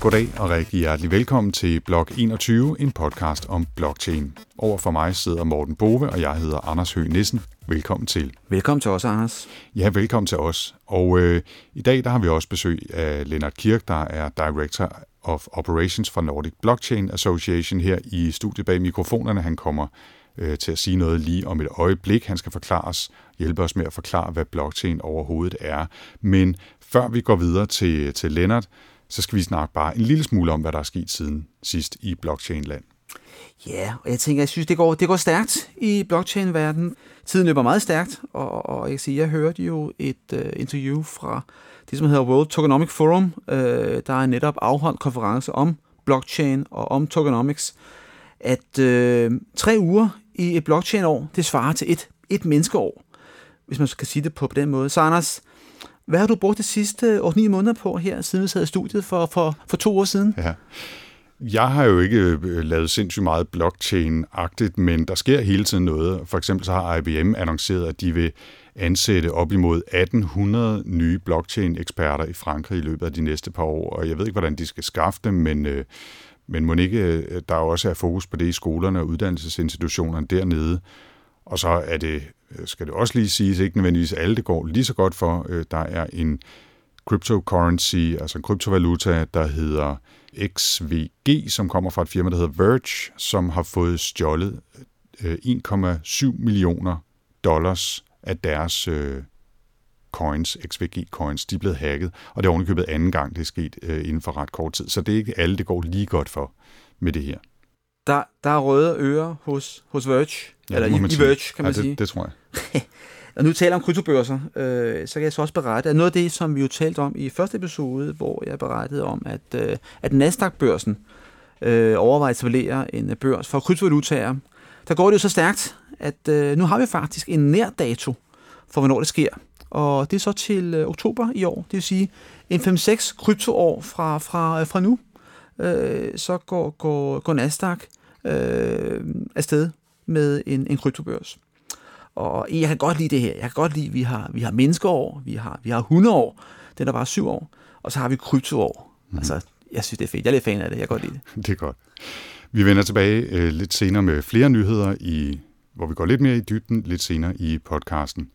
Goddag og rigtig hjertelig velkommen til Blog 21, en podcast om blockchain. Over for mig sidder Morten Bove, og jeg hedder Anders Høgh Nissen. Velkommen til. Velkommen til os, Anders. Ja, velkommen til os. Og øh, i dag der har vi også besøg af Lennart Kirk, der er Director of Operations for Nordic Blockchain Association her i studiet bag mikrofonerne. Han kommer øh, til at sige noget lige om et øjeblik. Han skal forklare os, hjælpe os med at forklare, hvad blockchain overhovedet er. Men før vi går videre til, til Lennart, så skal vi snakke bare en lille smule om, hvad der er sket siden sidst i blockchain-land. Ja, og jeg tænker, jeg synes, det går, det går stærkt i blockchain-verdenen. Tiden løber meget stærkt, og, og jeg kan sige, jeg hørte jo et uh, interview fra det, som hedder World Tokenomic Forum, uh, der er netop afholdt konference om blockchain og om tokenomics, at øh, tre uger i et blockchain-år, det svarer til et, et menneskeår, hvis man skal sige det på, på den måde. Så Anders, hvad har du brugt de sidste 8-9 måneder på her, siden vi sad i studiet for, for, for to år siden? Ja. Jeg har jo ikke øh, lavet sindssygt meget blockchain-agtigt, men der sker hele tiden noget. For eksempel så har IBM annonceret, at de vil ansætte op imod 1800 nye blockchain-eksperter i Frankrig i løbet af de næste par år, og jeg ved ikke, hvordan de skal skaffe dem, men, øh, men må ikke, øh, der også er fokus på det i skolerne og uddannelsesinstitutionerne dernede. Og så er det, øh, skal det også lige siges, ikke nødvendigvis alle det går lige så godt for. Øh, der er en cryptocurrency, altså en kryptovaluta, der hedder XVG, som kommer fra et firma, der hedder Verge, som har fået stjålet 1,7 millioner dollars af deres øh, coins, XVG-coins, de er blevet hacket, og det er ovenikøbet anden gang, det er sket øh, inden for ret kort tid. Så det er ikke alle, det går lige godt for med det her. Der, der er røde ører hos, hos Verge, ja, eller i, i Verge, kan man ja, sige. Det, det tror jeg. Og nu taler om kryptobørser, øh, så kan jeg så også berette, at noget af det, som vi jo talte om i første episode, hvor jeg berettede om, at, øh, at Nasdaq-børsen øh, overvejer at etablere en børs for kryptovalutaer, der går det jo så stærkt, at øh, nu har vi faktisk en nær dato for, hvornår det sker. Og det er så til øh, oktober i år, det vil sige en 5-6 kryptoår fra, fra, fra nu, øh, så går, går, går Nasdaq øh, afsted med en, en kryptobørs. Og jeg kan godt lide det her. Jeg kan godt lide, at vi har, vi har menneskeår, vi har, vi har hundeår, den er bare syv år, og så har vi kryptoår. Mm. Altså, jeg synes, det er fedt. Jeg er lidt fan af det. Jeg kan godt lide det. Det er godt. Vi vender tilbage øh, lidt senere med flere nyheder, i, hvor vi går lidt mere i dybden lidt senere i podcasten.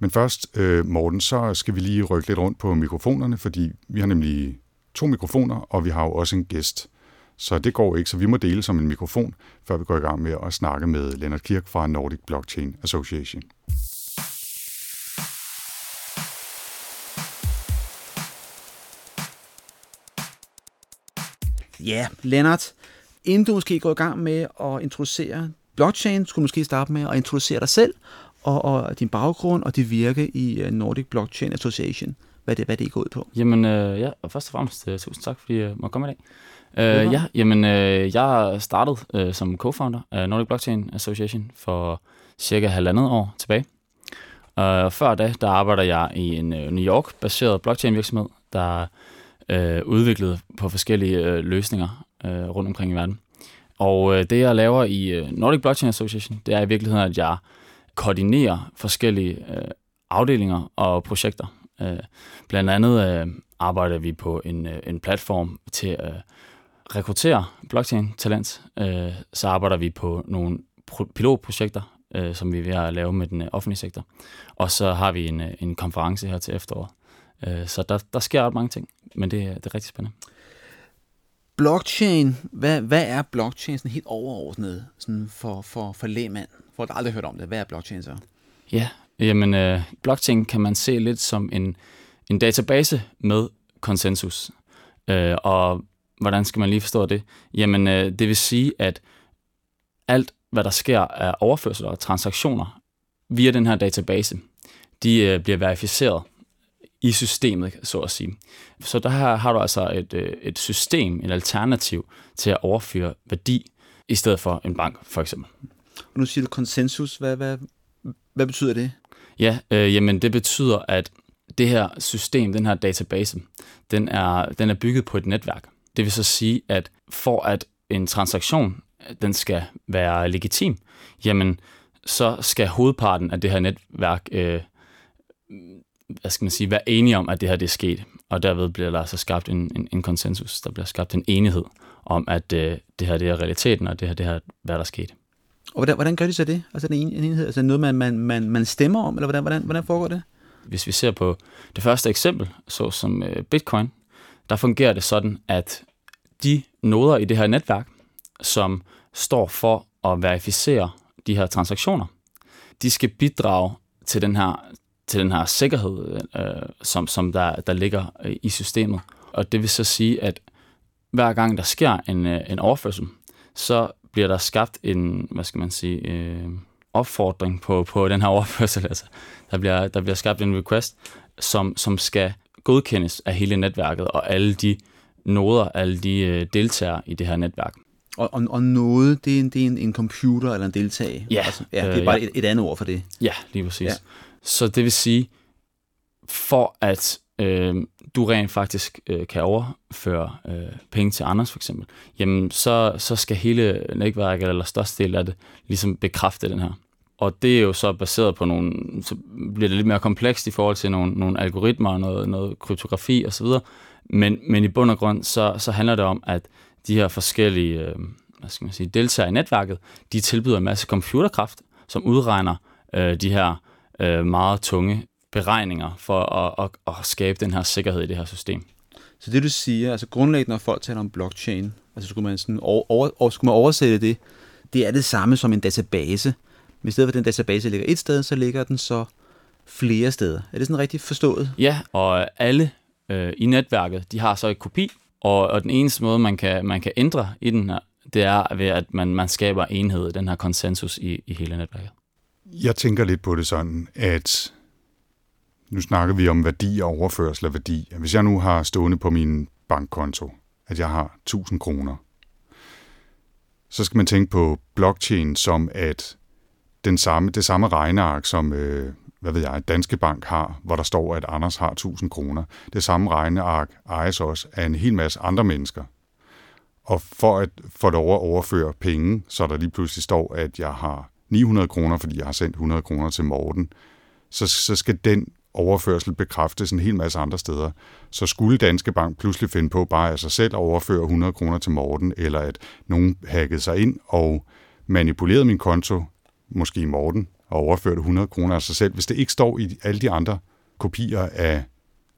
Men først, øh, Morten, så skal vi lige rykke lidt rundt på mikrofonerne, fordi vi har nemlig to mikrofoner, og vi har jo også en gæst. Så det går ikke, så vi må dele som en mikrofon, før vi går i gang med at snakke med Lennart Kirk fra Nordic Blockchain Association. Ja, Lennart, inden du måske går i gang med at introducere blockchain, skulle du måske starte med at introducere dig selv og, og din baggrund og dit virke i uh, Nordic Blockchain Association. Hvad det, hvad det går ud på? Jamen, øh, ja, og først og fremmest uh, tusind tak, fordi jeg må komme i dag. Uh, ja, jamen, uh, jeg startede uh, som co-founder af Nordic Blockchain Association for cirka halvandet år tilbage. Og før da, der arbejder jeg i en uh, New York-baseret blockchain-virksomhed, der uh, udviklede på forskellige uh, løsninger uh, rundt omkring i verden. Og uh, det, jeg laver i uh, Nordic Blockchain Association, det er i virkeligheden, at jeg koordinerer forskellige øh, afdelinger og projekter. Øh, blandt andet øh, arbejder vi på en, øh, en platform til at øh, rekruttere blockchain-talent, øh, så arbejder vi på nogle pilotprojekter, øh, som vi er ved at lave med den øh, offentlige sektor. Og så har vi en, øh, en konference her til efteråret. Øh, så der, der sker ret mange ting, men det, det er rigtig spændende. Blockchain, hvad, hvad er blockchain sådan helt overordnet sådan for, for, for lægmand? Folk, at aldrig hørt om det, hvad er blockchain så? Ja, jamen øh, blockchain kan man se lidt som en, en database med konsensus. Øh, og Hvordan skal man lige forstå det? Jamen, øh, det vil sige, at alt, hvad der sker af overførsler og transaktioner via den her database, de øh, bliver verificeret i systemet, så at sige. Så der her har du altså et, øh, et system, et alternativ til at overføre værdi, i stedet for en bank, for eksempel. Og nu siger du konsensus. Hvad, hvad, hvad betyder det? Ja, øh, jamen det betyder, at det her system, den her database, den er, den er bygget på et netværk. Det vil så sige, at for at en transaktion den skal være legitim, jamen så skal hovedparten af det her netværk, øh, hvad skal man sige, være enige om, at det her det er sket. Og derved bliver der altså skabt en, en, en konsensus, der bliver skabt en enighed om, at øh, det her det er realiteten, og det her det her, hvad der er sket. Og hvordan, hvordan gør de så det? Altså en, en enhed? Altså noget, man, man, man, man stemmer om, eller hvordan, hvordan, hvordan foregår det? Hvis vi ser på det første eksempel, så som øh, Bitcoin, der fungerer det sådan, at de noder i det her netværk, som står for at verificere de her transaktioner, de skal bidrage til den her, til den her sikkerhed, øh, som, som der, der ligger øh, i systemet. Og det vil så sige, at hver gang der sker en, øh, en overførsel, så bliver der skabt en, hvad skal man sige, øh, opfordring på, på den her overførsel. Altså, der, bliver, der bliver skabt en request, som, som skal godkendes af hele netværket og alle de noder, alle de øh, deltagere i det her netværk. Og, og, og noget, det er, en, det er en, en computer eller en deltag? Ja. Altså, ja det er bare øh, ja. et, et andet ord for det. Ja, lige præcis. Ja. Så det vil sige, for at øh, du rent faktisk øh, kan overføre øh, penge til Anders for eksempel, jamen så, så skal hele netværket eller størstedelen af det ligesom bekræfte den her. Og det er jo så baseret på nogle, så bliver det lidt mere komplekst i forhold til nogle, nogle algoritmer, og noget, noget kryptografi osv., men, men i bund og grund, så, så handler det om, at de her forskellige øh, hvad skal man sige, deltagere i netværket, de tilbyder en masse computerkraft, som udregner øh, de her øh, meget tunge beregninger for at, at, at skabe den her sikkerhed i det her system. Så det du siger, altså grundlæggende når folk taler om blockchain, altså skulle man, sådan over, over, skulle man oversætte det, det er det samme som en database. Men i stedet for at den database ligger et sted, så ligger den så flere steder. Er det sådan rigtigt forstået? Ja, og alle øh, i netværket, de har så et kopi, og, og den eneste måde, man kan, man kan ændre i den her, det er ved, at man, man skaber enhed, den her konsensus i, i hele netværket. Jeg tænker lidt på det sådan, at nu snakker vi om værdi og overførsel af værdi. Hvis jeg nu har stående på min bankkonto, at jeg har 1000 kroner, så skal man tænke på blockchain som at den samme, det samme regneark, som øh, hvad ved jeg, Danske Bank har, hvor der står, at Anders har 1000 kroner. Det samme regneark ejes også af en hel masse andre mennesker. Og for at få lov at overføre penge, så der lige pludselig står, at jeg har 900 kroner, fordi jeg har sendt 100 kroner til Morten, så, så skal den overførsel bekræftes en hel masse andre steder. Så skulle Danske Bank pludselig finde på bare af sig selv at overføre 100 kroner til Morten, eller at nogen hackede sig ind og manipulerede min konto, måske Morten, og overførte 100 kroner af sig selv, hvis det ikke står i alle de andre kopier af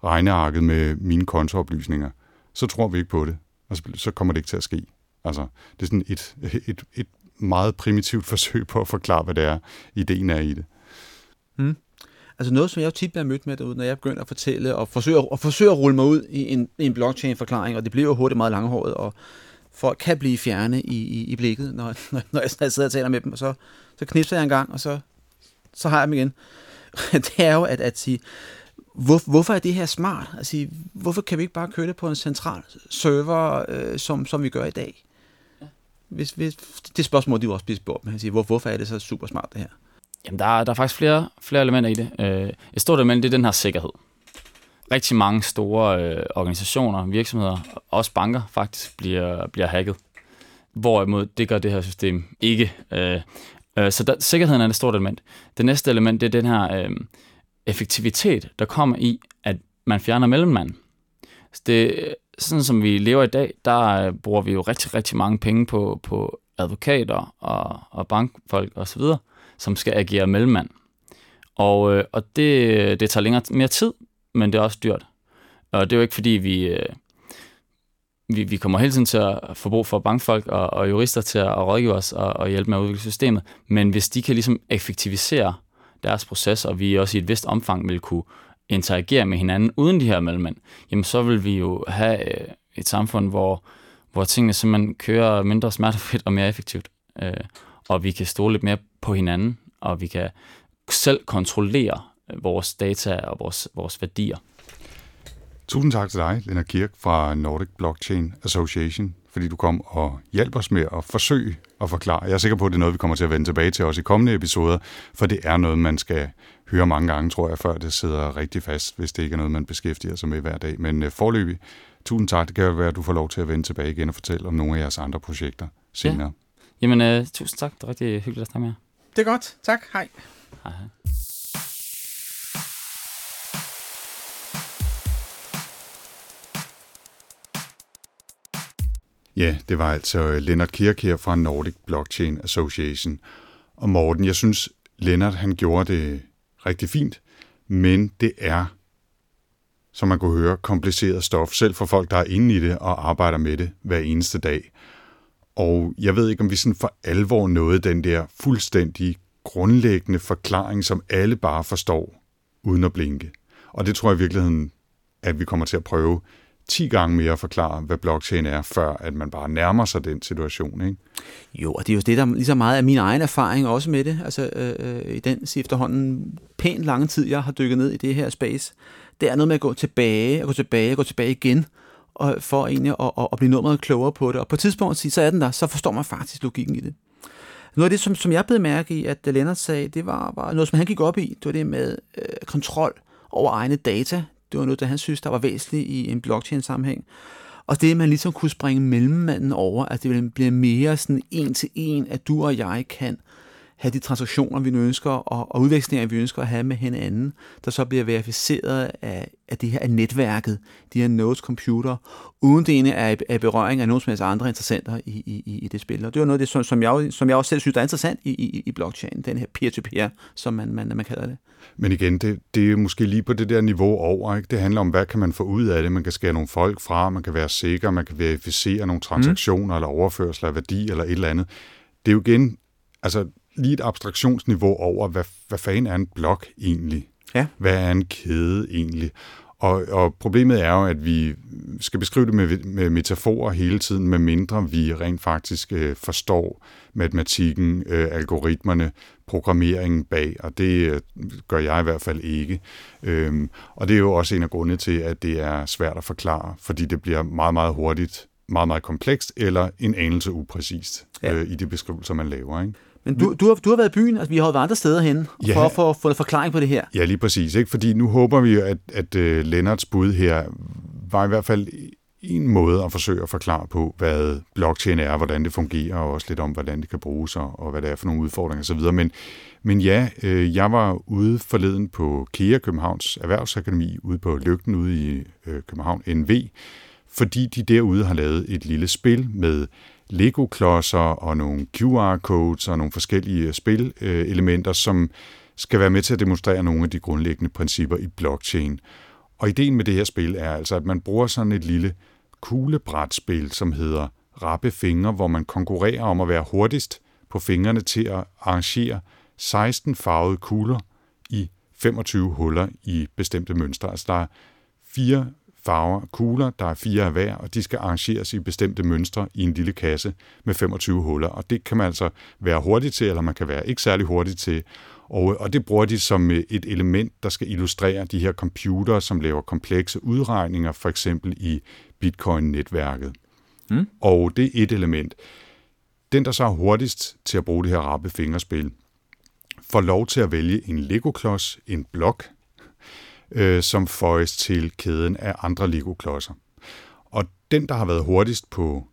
regnearket med mine kontooplysninger, så tror vi ikke på det, og så kommer det ikke til at ske. Altså, det er sådan et, et, et meget primitivt forsøg på at forklare, hvad det er, ideen er i det. Mm. Altså noget, som jeg jo tit bliver mødt med derude, når jeg begynder at fortælle og forsøger, og forsøger at rulle mig ud i en, i en blockchain-forklaring, og det bliver jo hurtigt meget langhåret, og folk kan blive fjerne i, i, i blikket, når, når, når jeg sidder og taler med dem, og så, så knipser jeg en gang, og så så har jeg dem igen. det er jo at, at sige, hvor, hvorfor er det her smart? Altså, hvorfor kan vi ikke bare køre det på en central server, øh, som, som vi gør i dag? Hvis, hvis, det spørgsmål, de også bliver spurgt med. Sige, hvor, hvorfor er det så super smart, det her? Jamen, der er, der er faktisk flere, flere elementer i det. Øh, et stort element, det er den her sikkerhed. Rigtig mange store øh, organisationer, virksomheder, også banker faktisk, bliver, bliver hacket. Hvorimod det gør det her system ikke. Øh, Øh, så der, sikkerheden er et stort element. Det næste element, det er den her øh, effektivitet, der kommer i, at man fjerner mellemmanden. Så det, sådan som vi lever i dag, der øh, bruger vi jo rigtig, rigtig mange penge på, på advokater og, og bankfolk osv., som skal agere mellemmand. Og, øh, og det, det tager længere, mere tid, men det er også dyrt. Og det er jo ikke fordi, vi, øh, vi, vi kommer hele tiden til at få brug for bankfolk og, og jurister til at rådgive os og, og hjælpe med at udvikle systemet. Men hvis de kan ligesom effektivisere deres proces, og vi også i et vist omfang vil kunne interagere med hinanden uden de her mellemmænd, jamen så vil vi jo have øh, et samfund, hvor, hvor tingene simpelthen kører mindre smertefrit og mere effektivt. Øh, og vi kan stole lidt mere på hinanden, og vi kan selv kontrollere vores data og vores, vores værdier. Tusind tak til dig, Lennart Kirk fra Nordic Blockchain Association, fordi du kom og hjalp os med at forsøge at forklare. Jeg er sikker på, at det er noget, vi kommer til at vende tilbage til også i kommende episoder, for det er noget, man skal høre mange gange, tror jeg, før det sidder rigtig fast, hvis det ikke er noget, man beskæftiger sig med hver dag. Men uh, forløbig, tusind tak. Det kan jo være, at du får lov til at vende tilbage igen og fortælle om nogle af jeres andre projekter senere. Ja. Jamen, uh, tusind tak. Det er rigtig hyggeligt at snakke med jer. Det er godt. Tak. Hej. Hej. Ja, det var altså Lennart Kirk her fra Nordic Blockchain Association. Og Morten, jeg synes, Lennart han gjorde det rigtig fint, men det er, som man kunne høre, kompliceret stof, selv for folk, der er inde i det og arbejder med det hver eneste dag. Og jeg ved ikke, om vi sådan for alvor nåede den der fuldstændig grundlæggende forklaring, som alle bare forstår, uden at blinke. Og det tror jeg i virkeligheden, at vi kommer til at prøve 10 gange mere at forklare, hvad blockchain er, før at man bare nærmer sig den situation. Ikke? Jo, og det er jo det, der lige så meget af min egen erfaring også med det. Altså øh, øh, i den efterhånden pænt lange tid, jeg har dykket ned i det her space, det er noget med at gå tilbage, og gå tilbage, og gå tilbage igen, og for egentlig at, at, at blive noget klogere på det. Og på et tidspunkt, så er den der, så forstår man faktisk logikken i det. Noget af det, som, som jeg blev mærke i, at Lennart sagde, det var, var noget, som han gik op i, det var det med øh, kontrol over egne data. Det var noget, der han synes, der var væsentligt i en blockchain-sammenhæng. Og det, at man ligesom kunne springe mellemmanden over, at det bliver mere sådan en til en, at du og jeg kan have de transaktioner, vi nu ønsker, og, og udvekslinger, vi ønsker at have med hinanden, der så bliver verificeret af, af det her af netværket, de her nodes computer, uden det ene er af berøring af nogen som helst andre interessenter i, i, i det spil. Og det var noget af det, som, som, jeg, som jeg også selv synes er interessant i, i, i blockchain, den her peer-to-peer, som man, man, man kalder det. Men igen, det, det er måske lige på det der niveau over. Ikke? Det handler om, hvad kan man få ud af det. Man kan skære nogle folk fra, man kan være sikker, man kan verificere nogle transaktioner mm. eller overførsler af værdi eller et eller andet. Det er jo igen, altså lige et abstraktionsniveau over, hvad, hvad fanden er en blok egentlig? Ja. Hvad er en kæde egentlig? Og, og problemet er jo, at vi skal beskrive det med, med metaforer hele tiden, med mindre vi rent faktisk øh, forstår matematikken, øh, algoritmerne, programmeringen bag, og det øh, gør jeg i hvert fald ikke. Øhm, og det er jo også en af grundene til, at det er svært at forklare, fordi det bliver meget, meget hurtigt meget, meget komplekst, eller en anelse upræcist ja. øh, i de beskrivelser, man laver. Ikke? Men du, du, har, du har været i byen, altså vi har været andre steder hen, ja, for at få, få en forklaring på det her. Ja, lige præcis. Ikke? Fordi nu håber vi at, at uh, Lennarts bud her var i hvert fald en måde at forsøge at forklare på, hvad blockchain er, hvordan det fungerer, og også lidt om, hvordan det kan bruges, og, og hvad det er for nogle udfordringer osv. Men, men ja, øh, jeg var ude forleden på KEA, Københavns Erhvervsakademi, ude på Lygten ude i øh, København NV, fordi de derude har lavet et lille spil med Lego-klodser og nogle QR-codes og nogle forskellige øh, spilelementer, øh, som skal være med til at demonstrere nogle af de grundlæggende principper i blockchain. Og ideen med det her spil er altså, at man bruger sådan et lille kuglebrætspil, som hedder Rappe Fingre, hvor man konkurrerer om at være hurtigst på fingrene til at arrangere 16 farvede kugler i 25 huller i bestemte mønstre. Altså der er fire farver kugler, der er fire af hver, og de skal arrangeres i bestemte mønstre i en lille kasse med 25 huller. Og det kan man altså være hurtig til, eller man kan være ikke særlig hurtig til. Og, og det bruger de som et element, der skal illustrere de her computere, som laver komplekse udregninger, for eksempel i Bitcoin-netværket. Mm. Og det er et element. Den, der så er hurtigst til at bruge det her rappe fingerspil, får lov til at vælge en Lego-klods, en blok, øh, som føjes til kæden af andre Lego-klodser. Og den, der har været hurtigst på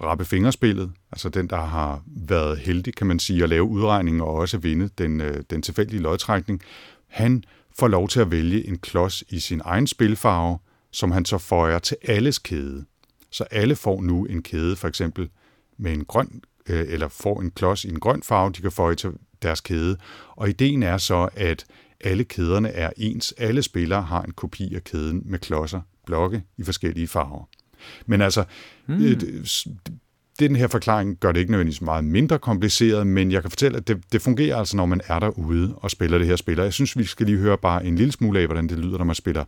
rappe fingerspillet, altså den, der har været heldig, kan man sige, at lave udregningen og også vinde den, øh, den tilfældige lodtrækning, han får lov til at vælge en klods i sin egen spilfarve, som han så føjer til alles kæde. Så alle får nu en kæde, for eksempel med en grøn, øh, eller får en klods i en grøn farve, de kan føje til deres kæde. Og ideen er så, at alle kæderne er ens. Alle spillere har en kopi af kæden med klodser, blokke i forskellige farver. Men altså, mm. øh, den her forklaring gør det ikke nødvendigvis meget mindre kompliceret, men jeg kan fortælle, at det, det fungerer altså, når man er derude og spiller det her spil. Jeg synes, vi skal lige høre bare en lille smule af, hvordan det lyder, når man spiller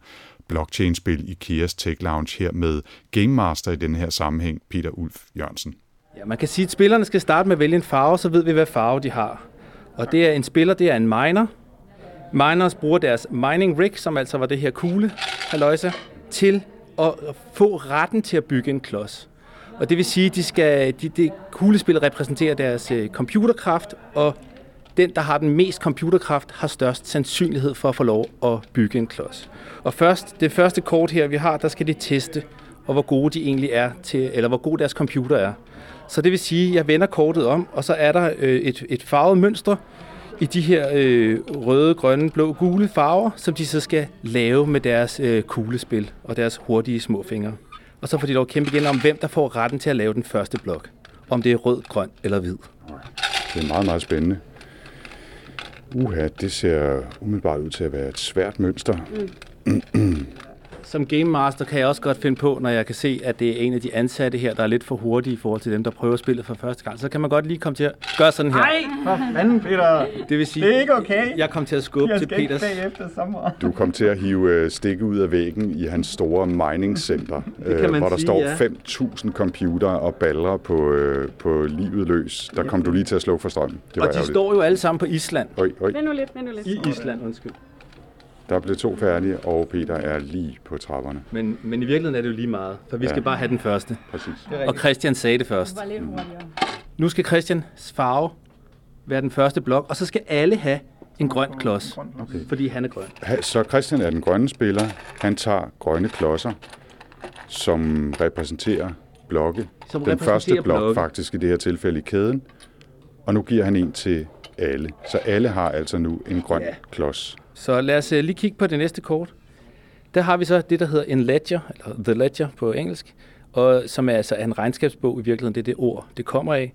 blockchain-spil i Kias Tech Lounge her med Game Master i den her sammenhæng, Peter Ulf Jørgensen. Ja, man kan sige, at spillerne skal starte med at vælge en farve, så ved vi, hvad farve de har. Og det er en spiller, det er en miner, Miners bruger deres mining rig, som altså var det her kugle, haløjse, til at få retten til at bygge en klods. Og det vil sige, at de skal, de, det kuglespil repræsenterer deres øh, computerkraft, og den, der har den mest computerkraft, har størst sandsynlighed for at få lov at bygge en klods. Og først, det første kort her, vi har, der skal de teste, og hvor gode de egentlig er til, eller hvor god deres computer er. Så det vil sige, at jeg vender kortet om, og så er der øh, et, et farvet mønster i de her øh, røde, grønne, blå, gule farver, som de så skal lave med deres øh, kuglespil og deres hurtige små fingre. Og så får de lov at kæmpe igen om, hvem der får retten til at lave den første blok. Om det er rød, grøn eller hvid. Det er meget, meget spændende. Uha, det ser umiddelbart ud til at være et svært mønster. Mm. Som Game Master kan jeg også godt finde på, når jeg kan se, at det er en af de ansatte her, der er lidt for hurtige i forhold til dem, der prøver spillet for første gang. Så kan man godt lige komme til at gøre sådan her. Nej, for fanden, Peter. Det vil sige, Det er ikke okay. jeg kom til at skubbe til Peters. sommer. Du kom til at hive øh, stikket ud af væggen i hans store mining center, kan man hvor der sige, står ja. 5.000 computer og baller på, øh, på livet løs. Der kom du lige til at slå for strømmen. Det var Og de ærgerligt. står jo alle sammen på Island. Øj, øj. Vent nu lidt, vent nu lidt. I Island, undskyld. Der blev to færdige, og Peter er lige på trapperne. Men, men i virkeligheden er det jo lige meget, for vi skal Ja. bare have den første. Præcis. Og Christian sagde det først. Det var lidt hurtigere. Nu skal Christians farve være den første blok, og så skal alle have en grøn klods, Okay. fordi han er grøn. Så Christian er den grønne spiller. Han tager grønne klodser, som repræsenterer blokke. Som den repræsenterer første blok blokke. faktisk i det her tilfælde i kæden. Og nu giver han en til alle. Så alle har altså nu en grøn Ja. klods. Så lad os øh, lige kigge på det næste kort. Der har vi så det, der hedder en ledger, eller the ledger på engelsk, og som er altså en regnskabsbog i virkeligheden, det er det ord, det kommer af.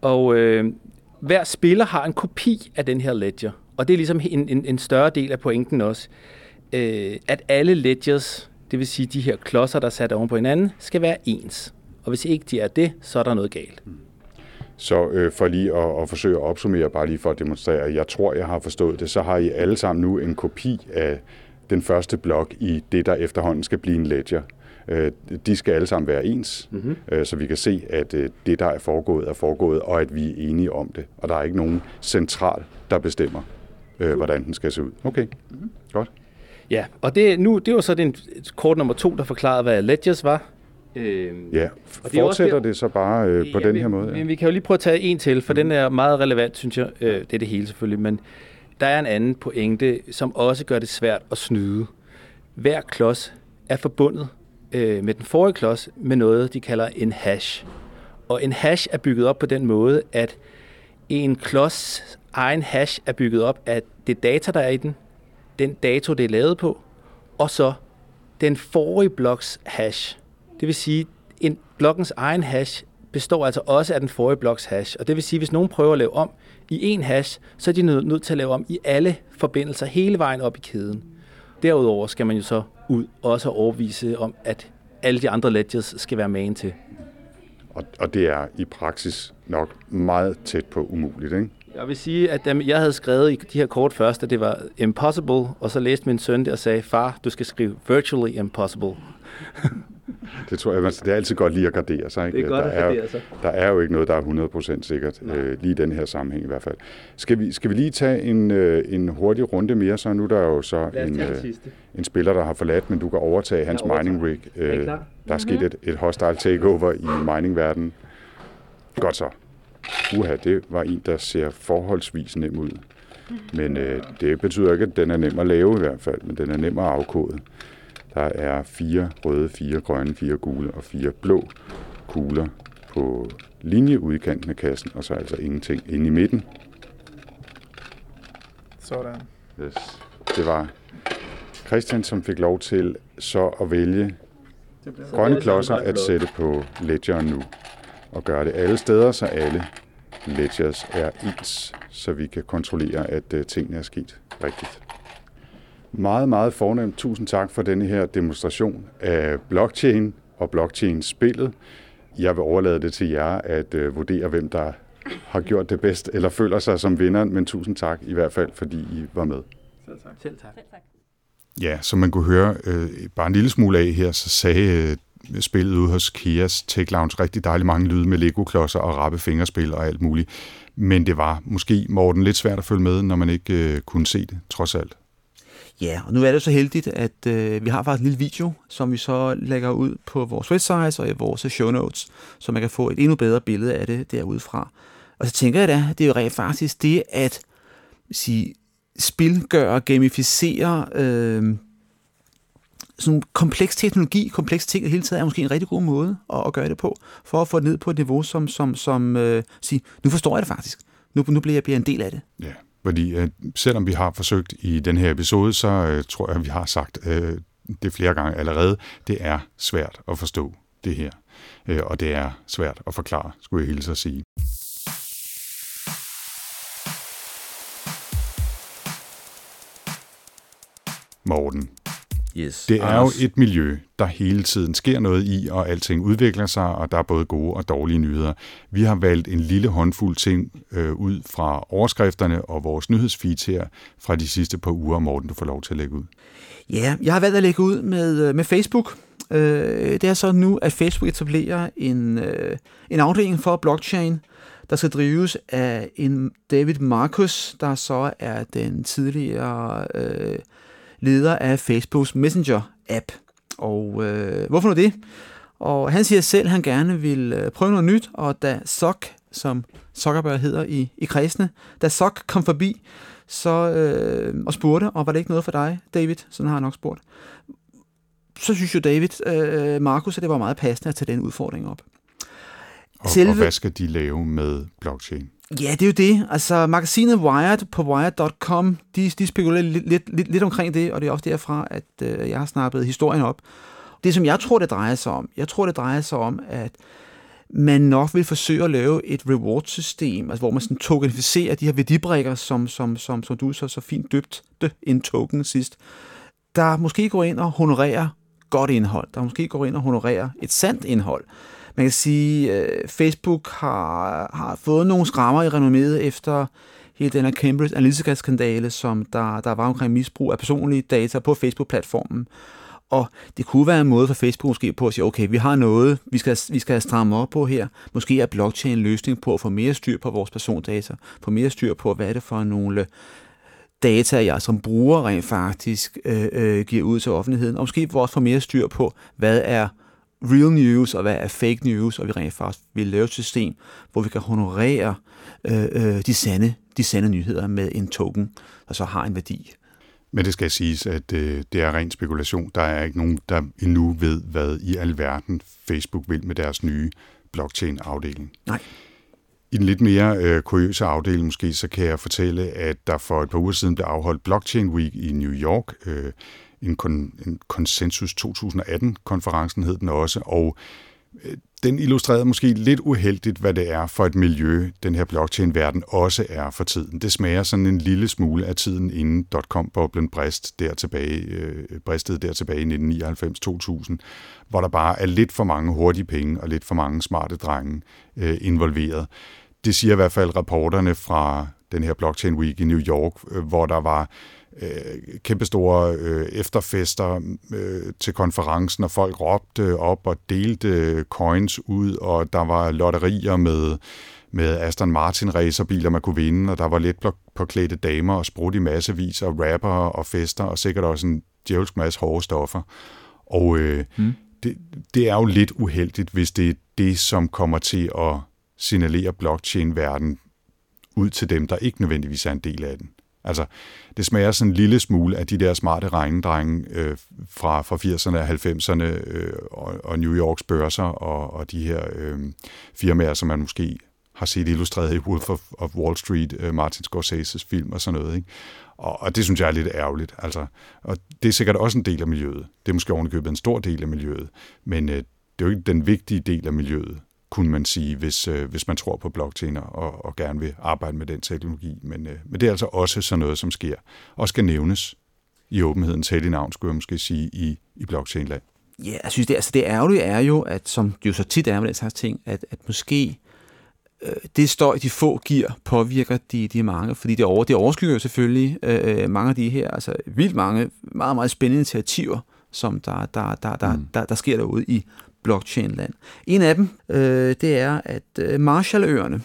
Og øh, hver spiller har en kopi af den her ledger, og det er ligesom en, en, en større del af pointen også, øh, at alle ledgers, det vil sige de her klodser, der er sat oven på hinanden, skal være ens. Og hvis ikke de er det, så er der noget galt. Mm. Så øh, for lige at, at forsøge at opsummere, bare lige for at demonstrere, at jeg tror, jeg har forstået det, så har I alle sammen nu en kopi af den første blok i det, der efterhånden skal blive en ledger. Øh, de skal alle sammen være ens, mm-hmm. øh, så vi kan se, at øh, det, der er foregået, er foregået, og at vi er enige om det. Og der er ikke nogen central, der bestemmer, øh, hvordan den skal se ud. Okay, mm-hmm. godt. Ja, og det, nu, det var så den kort nummer to, der forklarede, hvad ledgers var. Øh, Ja, Og det er også fortsætter der- det så bare øh, på Ja, den her måde? Men vi kan jo lige prøve at tage en til, for mm. den er meget relevant, synes jeg. Øh, det er det hele selvfølgelig, men der er en anden pointe, som også gør det svært at snyde. Hver klods er forbundet øh, med den forrige klods med noget, de kalder en hash. Og en hash er bygget op på den måde, at en klods egen hash er bygget op af det data, der er i den, den dato, det er lavet på, og så den forrige bloks hash. Det vil sige, en blokkens egen hash består altså også af den forrige bloks hash. Og det vil sige, hvis nogen prøver at lave om i en hash, så er de nødt nødt til at lave om i alle forbindelser hele vejen op i kæden. Derudover skal man jo så ud også overvise om, at alle de andre ledgers skal være magen til. Og, og det er i praksis nok meget tæt på umuligt, ikke? Jeg vil sige, at jeg havde skrevet i de her kort først, at det var impossible, og så læste min søn det og sagde, far, du skal skrive virtually impossible. Det tror jeg, man, det er altid godt lige at gardere sig. Ikke? Det er godt der, at er, gardere sig. der er jo ikke noget, der er 100% sikkert, øh, lige i den her sammenhæng i hvert fald. Skal vi, skal vi lige tage en, øh, en hurtig runde mere, så nu er der jo så en, øh, en spiller, der har forladt, men du kan overtage hans mining rig. Er Øh, klar? der er sket et, et hostile takeover i miningverdenen. Godt så. Uha, det var en, der ser forholdsvis nem ud. Men øh, det betyder ikke, at den er nem at lave i hvert fald, men den er nem at afkode. Der er fire røde, fire grønne, fire gule og fire blå kugler på linje ude i kanten af kassen, og så altså ingenting inde i midten. Sådan. Yes. Det var Christian, som fik lov til så at vælge Det grønne klodser at sætte på ledgeren nu. Og gøre det alle steder, så alle ledgers er ens, så vi kan kontrollere, at uh, tingene er sket rigtigt. Meget, meget fornemt. Tusind tak for denne her demonstration af blockchain og blockchain-spillet. Jeg vil overlade det til jer at uh, vurdere, hvem der har gjort det bedst, eller føler sig som vinderen, men tusind tak i hvert fald, fordi I var med. Selv tak. Selv tak. Ja, som man kunne høre øh, bare en lille smule af her, så sagde øh, spillet ude hos Kias Tech Lounge rigtig dejligt mange lyde med Lego-klodser og rappe fingerspil og alt muligt. Men det var måske, Morten, lidt svært at følge med, når man ikke øh, kunne se det, trods alt. Ja, og nu er det så heldigt, at øh, vi har faktisk en lille video, som vi så lægger ud på vores website og i vores show notes, så man kan få et endnu bedre billede af det derudfra. Og så tænker jeg da, det er jo rent faktisk det at sige, spilgøre, gamificere øh, sådan kompleks teknologi, kompleks ting hele tiden er måske en rigtig god måde at, at gøre det på, for at få det ned på et niveau, som, som, som øh, siger, nu forstår jeg det faktisk. Nu, nu bliver jeg bliver en del af det. Ja, fordi øh, selvom vi har forsøgt i den her episode, så øh, tror jeg, at vi har sagt øh, det flere gange allerede, det er svært at forstå det her. Øh, og det er svært at forklare, skulle jeg hilse at sige. Morten, Yes. det er jo et miljø, der hele tiden sker noget i, og alting udvikler sig, og der er både gode og dårlige nyheder. Vi har valgt en lille håndfuld ting øh, ud fra overskrifterne og vores nyhedsfeed her fra de sidste par uger. Morten, du får lov til at lægge ud. Ja, jeg har valgt at lægge ud med, øh, med Facebook. Øh, det er så nu, at Facebook etablerer en, øh, en afdeling for blockchain, der skal drives af en David Marcus, der så er den tidligere øh, leder af Facebooks Messenger-app. Og øh, hvorfor nu det? Og han siger selv, at han gerne vil øh, prøve noget nyt, og da Sok, som Zuckerberg hedder i, i kredsene, da Sok kom forbi så, øh, og spurgte, og var det ikke noget for dig, David? Sådan har han nok spurgt. Så synes jo David, øh, Markus, at det var meget passende at tage den udfordring op. Og, Selve- og hvad skal de lave med blockchain? Ja, det er jo det. Altså, magasinet Wired på wired.com, de, de spekulerer lidt, lidt, lidt, lidt omkring det, og det er også derfra, at øh, jeg har snappet historien op. Det, som jeg tror, det drejer sig om, jeg tror, det drejer sig om, at man nok vil forsøge at lave et reward-system, altså hvor man sådan tokenificerer de her værdibrikker, som, som, som, som du så, så fint døbte en token sidst, der måske går ind og honorerer godt indhold, der måske går ind og honorerer et sandt indhold. Man kan sige, at Facebook har, har fået nogle skrammer i renomméet efter hele den her Cambridge Analytica-skandale, som der, der var omkring misbrug af personlige data på Facebook-platformen. Og det kunne være en måde for Facebook måske på at sige, okay, vi har noget, vi skal, vi skal stramme op på her. Måske er blockchain en løsning på at få mere styr på vores persondata, få mere styr på, hvad er det for nogle data, jeg som bruger rent faktisk øh, øh, giver ud til offentligheden, og måske også få mere styr på, hvad er real news, og hvad er fake news, og vi rent faktisk vil lave et system, hvor vi kan honorere øh, øh, de, sande, de sande nyheder med en token, der så har en værdi. Men det skal siges, at øh, det er ren spekulation. Der er ikke nogen, der endnu ved, hvad i alverden Facebook vil med deres nye blockchain-afdeling. Nej. I den lidt mere øh, kuriøse afdeling måske, så kan jeg fortælle, at der for et par uger siden blev afholdt Blockchain Week i New York. Øh, en, kon- en konsensus 2018-konferencen hed den også, og øh, den illustrerede måske lidt uheldigt, hvad det er for et miljø, den her blockchain-verden også er for tiden. Det smager sådan en lille smule af tiden inden dot-com-boblen brist der tilbage, øh, bristede der tilbage i 1999-2000, hvor der bare er lidt for mange hurtige penge og lidt for mange smarte drenge øh, involveret. Det siger i hvert fald rapporterne fra den her Blockchain Week i New York, øh, hvor der var øh, kæmpestore øh, efterfester øh, til konferencen, og folk råbte op og delte coins ud, og der var lotterier med, med Aston Martin racerbiler, man kunne vinde, og der var lidt påklædte damer og sprudt i massevis, og rapper og fester, og sikkert også en djævelsk masse hårde stoffer. Og øh, mm. det, det er jo lidt uheldigt, hvis det er det, som kommer til at signalere blockchain-verden ud til dem, der ikke nødvendigvis er en del af den. Altså, det smager sådan en lille smule af de der smarte regnedrenge øh, fra, fra 80'erne og 90'erne øh, og, og New Yorks børser og, og de her øh, firmaer, som man måske har set illustreret i Wolf of, of Wall Street, øh, Martin Scorseses film og sådan noget. Ikke? Og, og det synes jeg er lidt ærgerligt. Altså, og det er sikkert også en del af miljøet. Det er måske ovenikøbet en stor del af miljøet, men øh, det er jo ikke den vigtige del af miljøet kunne man sige, hvis, øh, hvis man tror på blockchain og, og gerne vil arbejde med den teknologi. Men, øh, men det er altså også sådan noget, som sker og skal nævnes i åbenhedens hellige navn, skulle jeg måske sige, i, i blockchain-land. Ja, jeg synes, det, altså det ærgerlige er jo, at som det jo så tit er med den slags ting, at, at måske øh, det støj, de få giver, påvirker de, de mange, fordi det, over, det overskygger jo selvfølgelig øh, mange af de her, altså vildt mange, meget, meget spændende initiativer, som der, der, der, der, mm. der, der sker derude i blockchain-land. En af dem, øh, det er, at øh, Marshalløerne,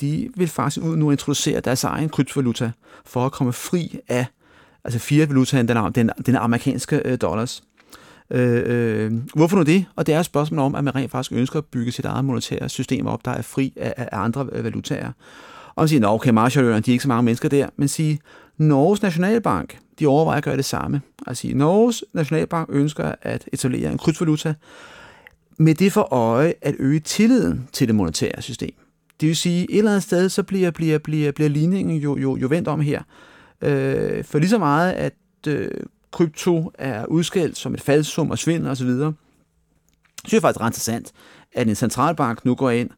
de vil faktisk ud nu introducere deres egen kryptovaluta for at komme fri af altså fiat-valutaen, den, den, den amerikanske øh, dollars. Øh, øh, hvorfor nu det? Og det er et spørgsmål om, at man rent faktisk ønsker at bygge sit eget monetære system op, der er fri af, af andre øh, valutaer. Og man siger, at okay, Marshalløerne, de er ikke så mange mennesker der, men sige, Norges Nationalbank, de overvejer at gøre det samme. Altså, Norges Nationalbank ønsker at etablere en kryptovaluta med det for øje at øge tilliden til det monetære system. Det vil sige, et eller andet sted, så bliver, bliver, bliver, bliver ligningen jo, jo, jo vendt om her. Øh, for lige så meget, at øh, krypto er udskældt som et faldsum og svindel osv., så synes jeg faktisk ret interessant, at en centralbank nu går ind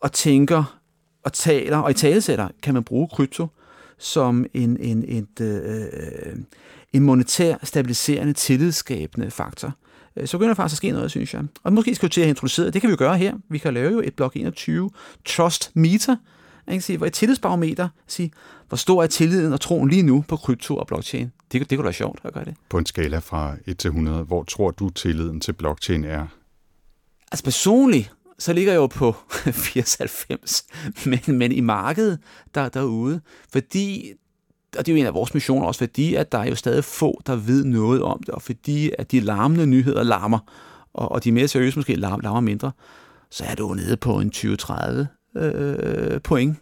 og tænker og taler og i talesætter, kan man bruge krypto som en, en, et, øh, øh en monetær stabiliserende tillidsskabende faktor. Øh, så begynder der faktisk at ske noget, synes jeg. Og måske skal vi til at introducere, det kan vi jo gøre her. Vi kan lave jo et blok 21 Trust Meter, ikke? Sige, hvor et tillidsbarometer sige, hvor stor er tilliden og troen lige nu på krypto og blockchain. Det, det kunne være sjovt at gøre det. På en skala fra 1 til 100, hvor tror du tilliden til blockchain er? Altså personligt, så ligger jeg jo på 94, men, men i markedet der, derude, fordi, og det er jo en af vores missioner også, fordi at der er jo stadig få, der ved noget om det, og fordi at de larmende nyheder larmer, og, og de mere seriøse måske larmer, larmer mindre, så er det jo nede på en 20-30 øh, point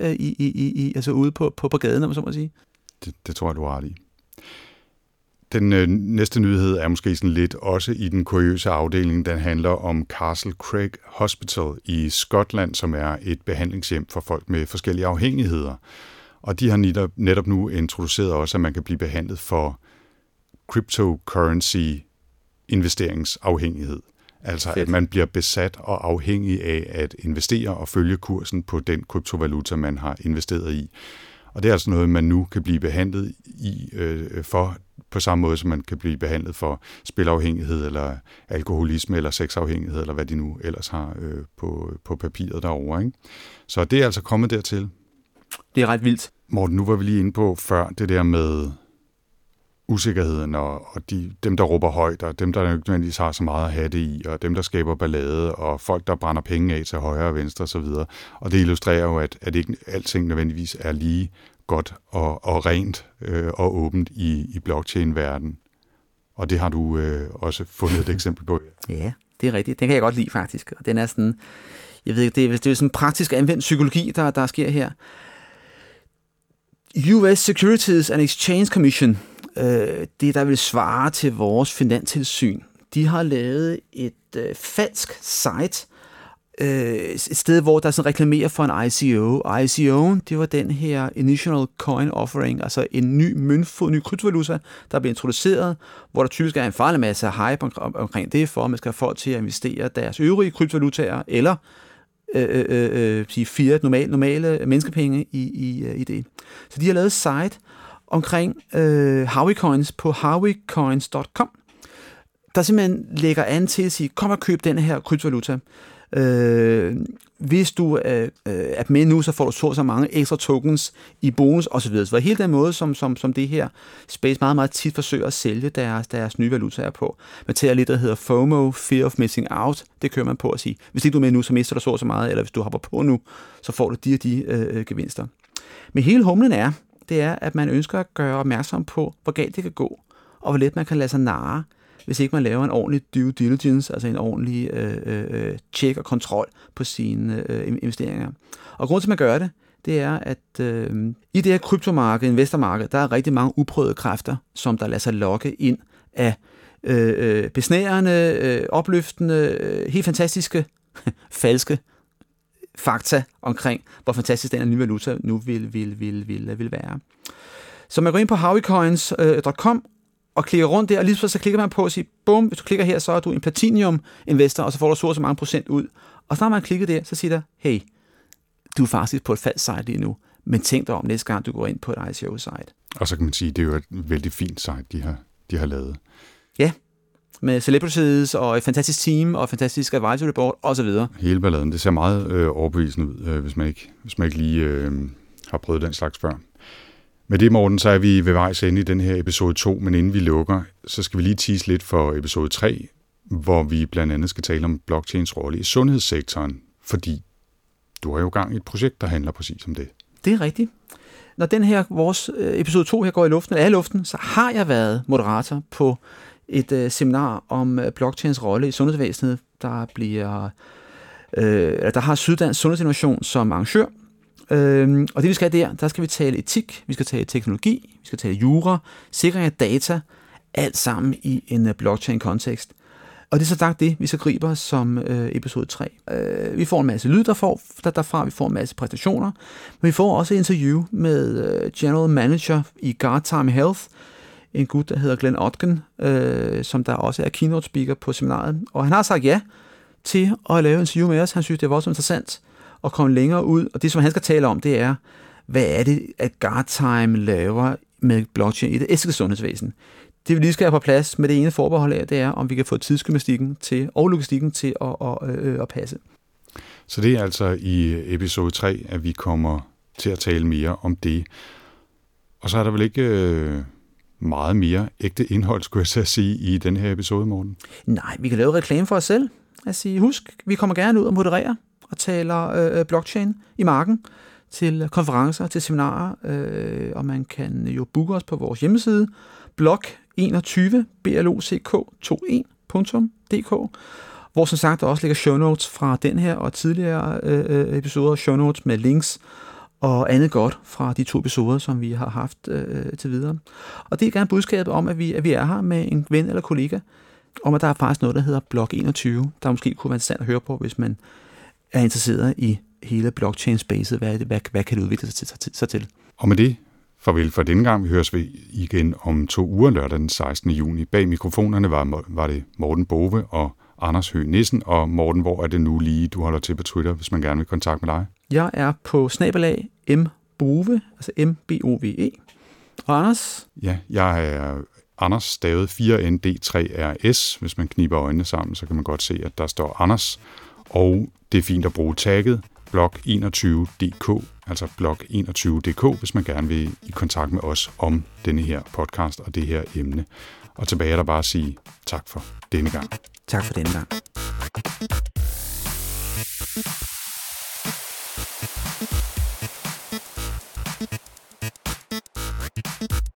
øh, i, i, i, altså ude på, på, på gaden, om man så må sige. Det, det tror jeg, du har ret i. Den øh, næste nyhed er måske sådan lidt også i den kuriøse afdeling. Den handler om Castle Craig Hospital i Skotland, som er et behandlingshjem for folk med forskellige afhængigheder. Og de har netop, netop nu introduceret også, at man kan blive behandlet for cryptocurrency investeringsafhængighed. Altså Fedt. at man bliver besat og afhængig af at investere og følge kursen på den kryptovaluta, man har investeret i. Og det er altså noget, man nu kan blive behandlet i øh, for på samme måde, som man kan blive behandlet for spilafhængighed, eller alkoholisme, eller sexafhængighed, eller hvad de nu ellers har øh, på, på papiret derovre. Ikke? Så det er altså kommet dertil. Det er ret vildt. Morten, nu var vi lige inde på før det der med usikkerheden, og, og de, dem, der råber højt, og dem, der ikke nødvendigvis har så meget at have det i, og dem, der skaber ballade, og folk, der brænder penge af til højre og venstre osv. Og det illustrerer jo, at, at ikke alting nødvendigvis er lige godt og, og rent øh, og åbent i, i blockchain-verdenen. Og det har du øh, også fundet et eksempel på. Ja, det er rigtigt. Den kan jeg godt lide faktisk. Og den er sådan, jeg ved ikke, det er, det er sådan praktisk anvendt psykologi, der, der sker her. US Securities and Exchange Commission, øh, det der vil svare til vores finanstilsyn, de har lavet et øh, falsk site, øh, et sted, hvor der sådan reklamerer for en ICO. ICO'en, det var den her Initial Coin Offering, altså en ny møntfod, ny kryptovaluta, der bliver introduceret, hvor der typisk er en farlig masse hype om, omkring det, for at man skal have folk til at investere deres øvrige kryptovalutaer, eller øh, Øh øh, øh, øh, sige fire normale, normale menneskepenge i, i, øh, i det. Så de har lavet site omkring øh, Howie Coins på howiecoins.com, der simpelthen lægger an til at sige, kom og køb den her kryptovaluta. Øh, hvis du øh, øh, er med nu, så får du så så mange ekstra tokens i bonus osv. Så hele den måde, som, som, som det her space meget, meget tit forsøger at sælge deres, deres nye valutaer på. Man tager lidt, der hedder FOMO, Fear of Missing Out. Det kører man på at sige, hvis ikke du er med nu, så mister du så så meget, eller hvis du hopper på nu, så får du de og de øh, øh, gevinster. Men hele humlen er, det er, at man ønsker at gøre opmærksom på, hvor galt det kan gå, og hvor let man kan lade sig narre hvis ikke man laver en ordentlig due diligence, altså en ordentlig øh, øh, øh check og kontrol på sine øh, investeringer. Og grunden til, at man gør det, det er, at øh, i det her kryptomarked, investormarked, der er rigtig mange uprøvede kræfter, som der lader sig lokke ind af øh, øh besnærende, øh, opløftende, øh, helt fantastiske, falske fakta omkring, hvor fantastisk den her nye valuta nu vil, vil, vil, vil, vil være. Så man går ind på howiecoins.com øh, og klikker rundt der, og lige så, så klikker man på og siger, bum, hvis du klikker her, så er du en platinum investor, og så får du så og så mange procent ud. Og så når man klikket der, så siger der, hey, du er faktisk på et falsk site lige nu, men tænk dig om næste gang, du går ind på et ICO-site. Og så kan man sige, det er jo et vældig fint site, de har, de har lavet. Ja, med celebrities og et fantastisk team og et fantastisk advisory board osv. Hele balladen. Det ser meget øh, overbevisende ud, øh, hvis, man ikke, hvis man ikke lige øh, har prøvet den slags før. Med det, Morten, så er vi ved vejs ende i den her episode 2, men inden vi lukker, så skal vi lige tease lidt for episode 3, hvor vi blandt andet skal tale om blockchains rolle i sundhedssektoren, fordi du har jo gang i et projekt, der handler præcis om det. Det er rigtigt. Når den her, vores øh, episode 2 her går i luften, er i luften, så har jeg været moderator på et øh, seminar om øh, blockchains rolle i sundhedsvæsenet, der bliver øh, der har Syddansk Sundhedsinnovation som arrangør, Øhm, og det vi skal der, der skal vi tale etik, vi skal tale teknologi, vi skal tale jura, sikring af data, alt sammen i en øh, blockchain-kontekst. Og det er så sagt det, vi så griber som øh, episode 3. Øh, vi får en masse lyd derfra, der, derfra, vi får en masse præstationer, men vi får også et interview med øh, General Manager i Guard Time Health, en gut, der hedder Glenn Otgen, øh, som der også er keynote speaker på seminaret. Og han har sagt ja til at lave en interview med os. Han synes, det var også interessant at komme længere ud. Og det, som han skal tale om, det er, hvad er det, at Guardtime laver med blockchain i det æske sundhedsvæsen. Det vi lige skal have på plads med det ene forbehold af, det er, om vi kan få tidsgymnastikken til, og logistikken til at, at, øh, at passe. Så det er altså i episode 3, at vi kommer til at tale mere om det. Og så er der vel ikke øh, meget mere ægte indhold, skulle jeg så sige, i den her episode, Morten? Nej, vi kan lave reklame for os selv. Sige, husk, vi kommer gerne ud og moderere og taler øh, øh, blockchain i marken til konferencer, til seminarer, øh, og man kan jo booke os på vores hjemmeside, blog21 block21.dk, hvor som sagt der også ligger show notes fra den her og tidligere øh, øh, episoder, show notes med links og andet godt fra de to episoder, som vi har haft øh, øh, til videre. Og det er gerne budskabet om, at vi, at vi er her med en ven eller kollega, om at der er faktisk noget, der hedder Blog 21, der måske kunne være interessant at høre på, hvis man er interesseret i hele blockchain-spacet. Hvad, hvad, hvad kan det udvikle sig til, sig til? Og med det, farvel for denne gang. Vi høres vi igen om to uger lørdag den 16. juni. Bag mikrofonerne var, var det Morten Bove og Anders Høgh Nissen. Og Morten, hvor er det nu lige, du holder til på Twitter, hvis man gerne vil kontakte med dig? Jeg er på snabelag mbove, altså M-B-O-V-E. Og Anders? Ja, jeg er Anders stavet 4ND3RS. Hvis man kniber øjnene sammen, så kan man godt se, at der står Anders. Og det er fint at bruge tagget blog21.dk, altså blog21.dk, hvis man gerne vil i kontakt med os om denne her podcast og det her emne. Og tilbage er der bare at sige tak for denne gang. Tak for denne gang.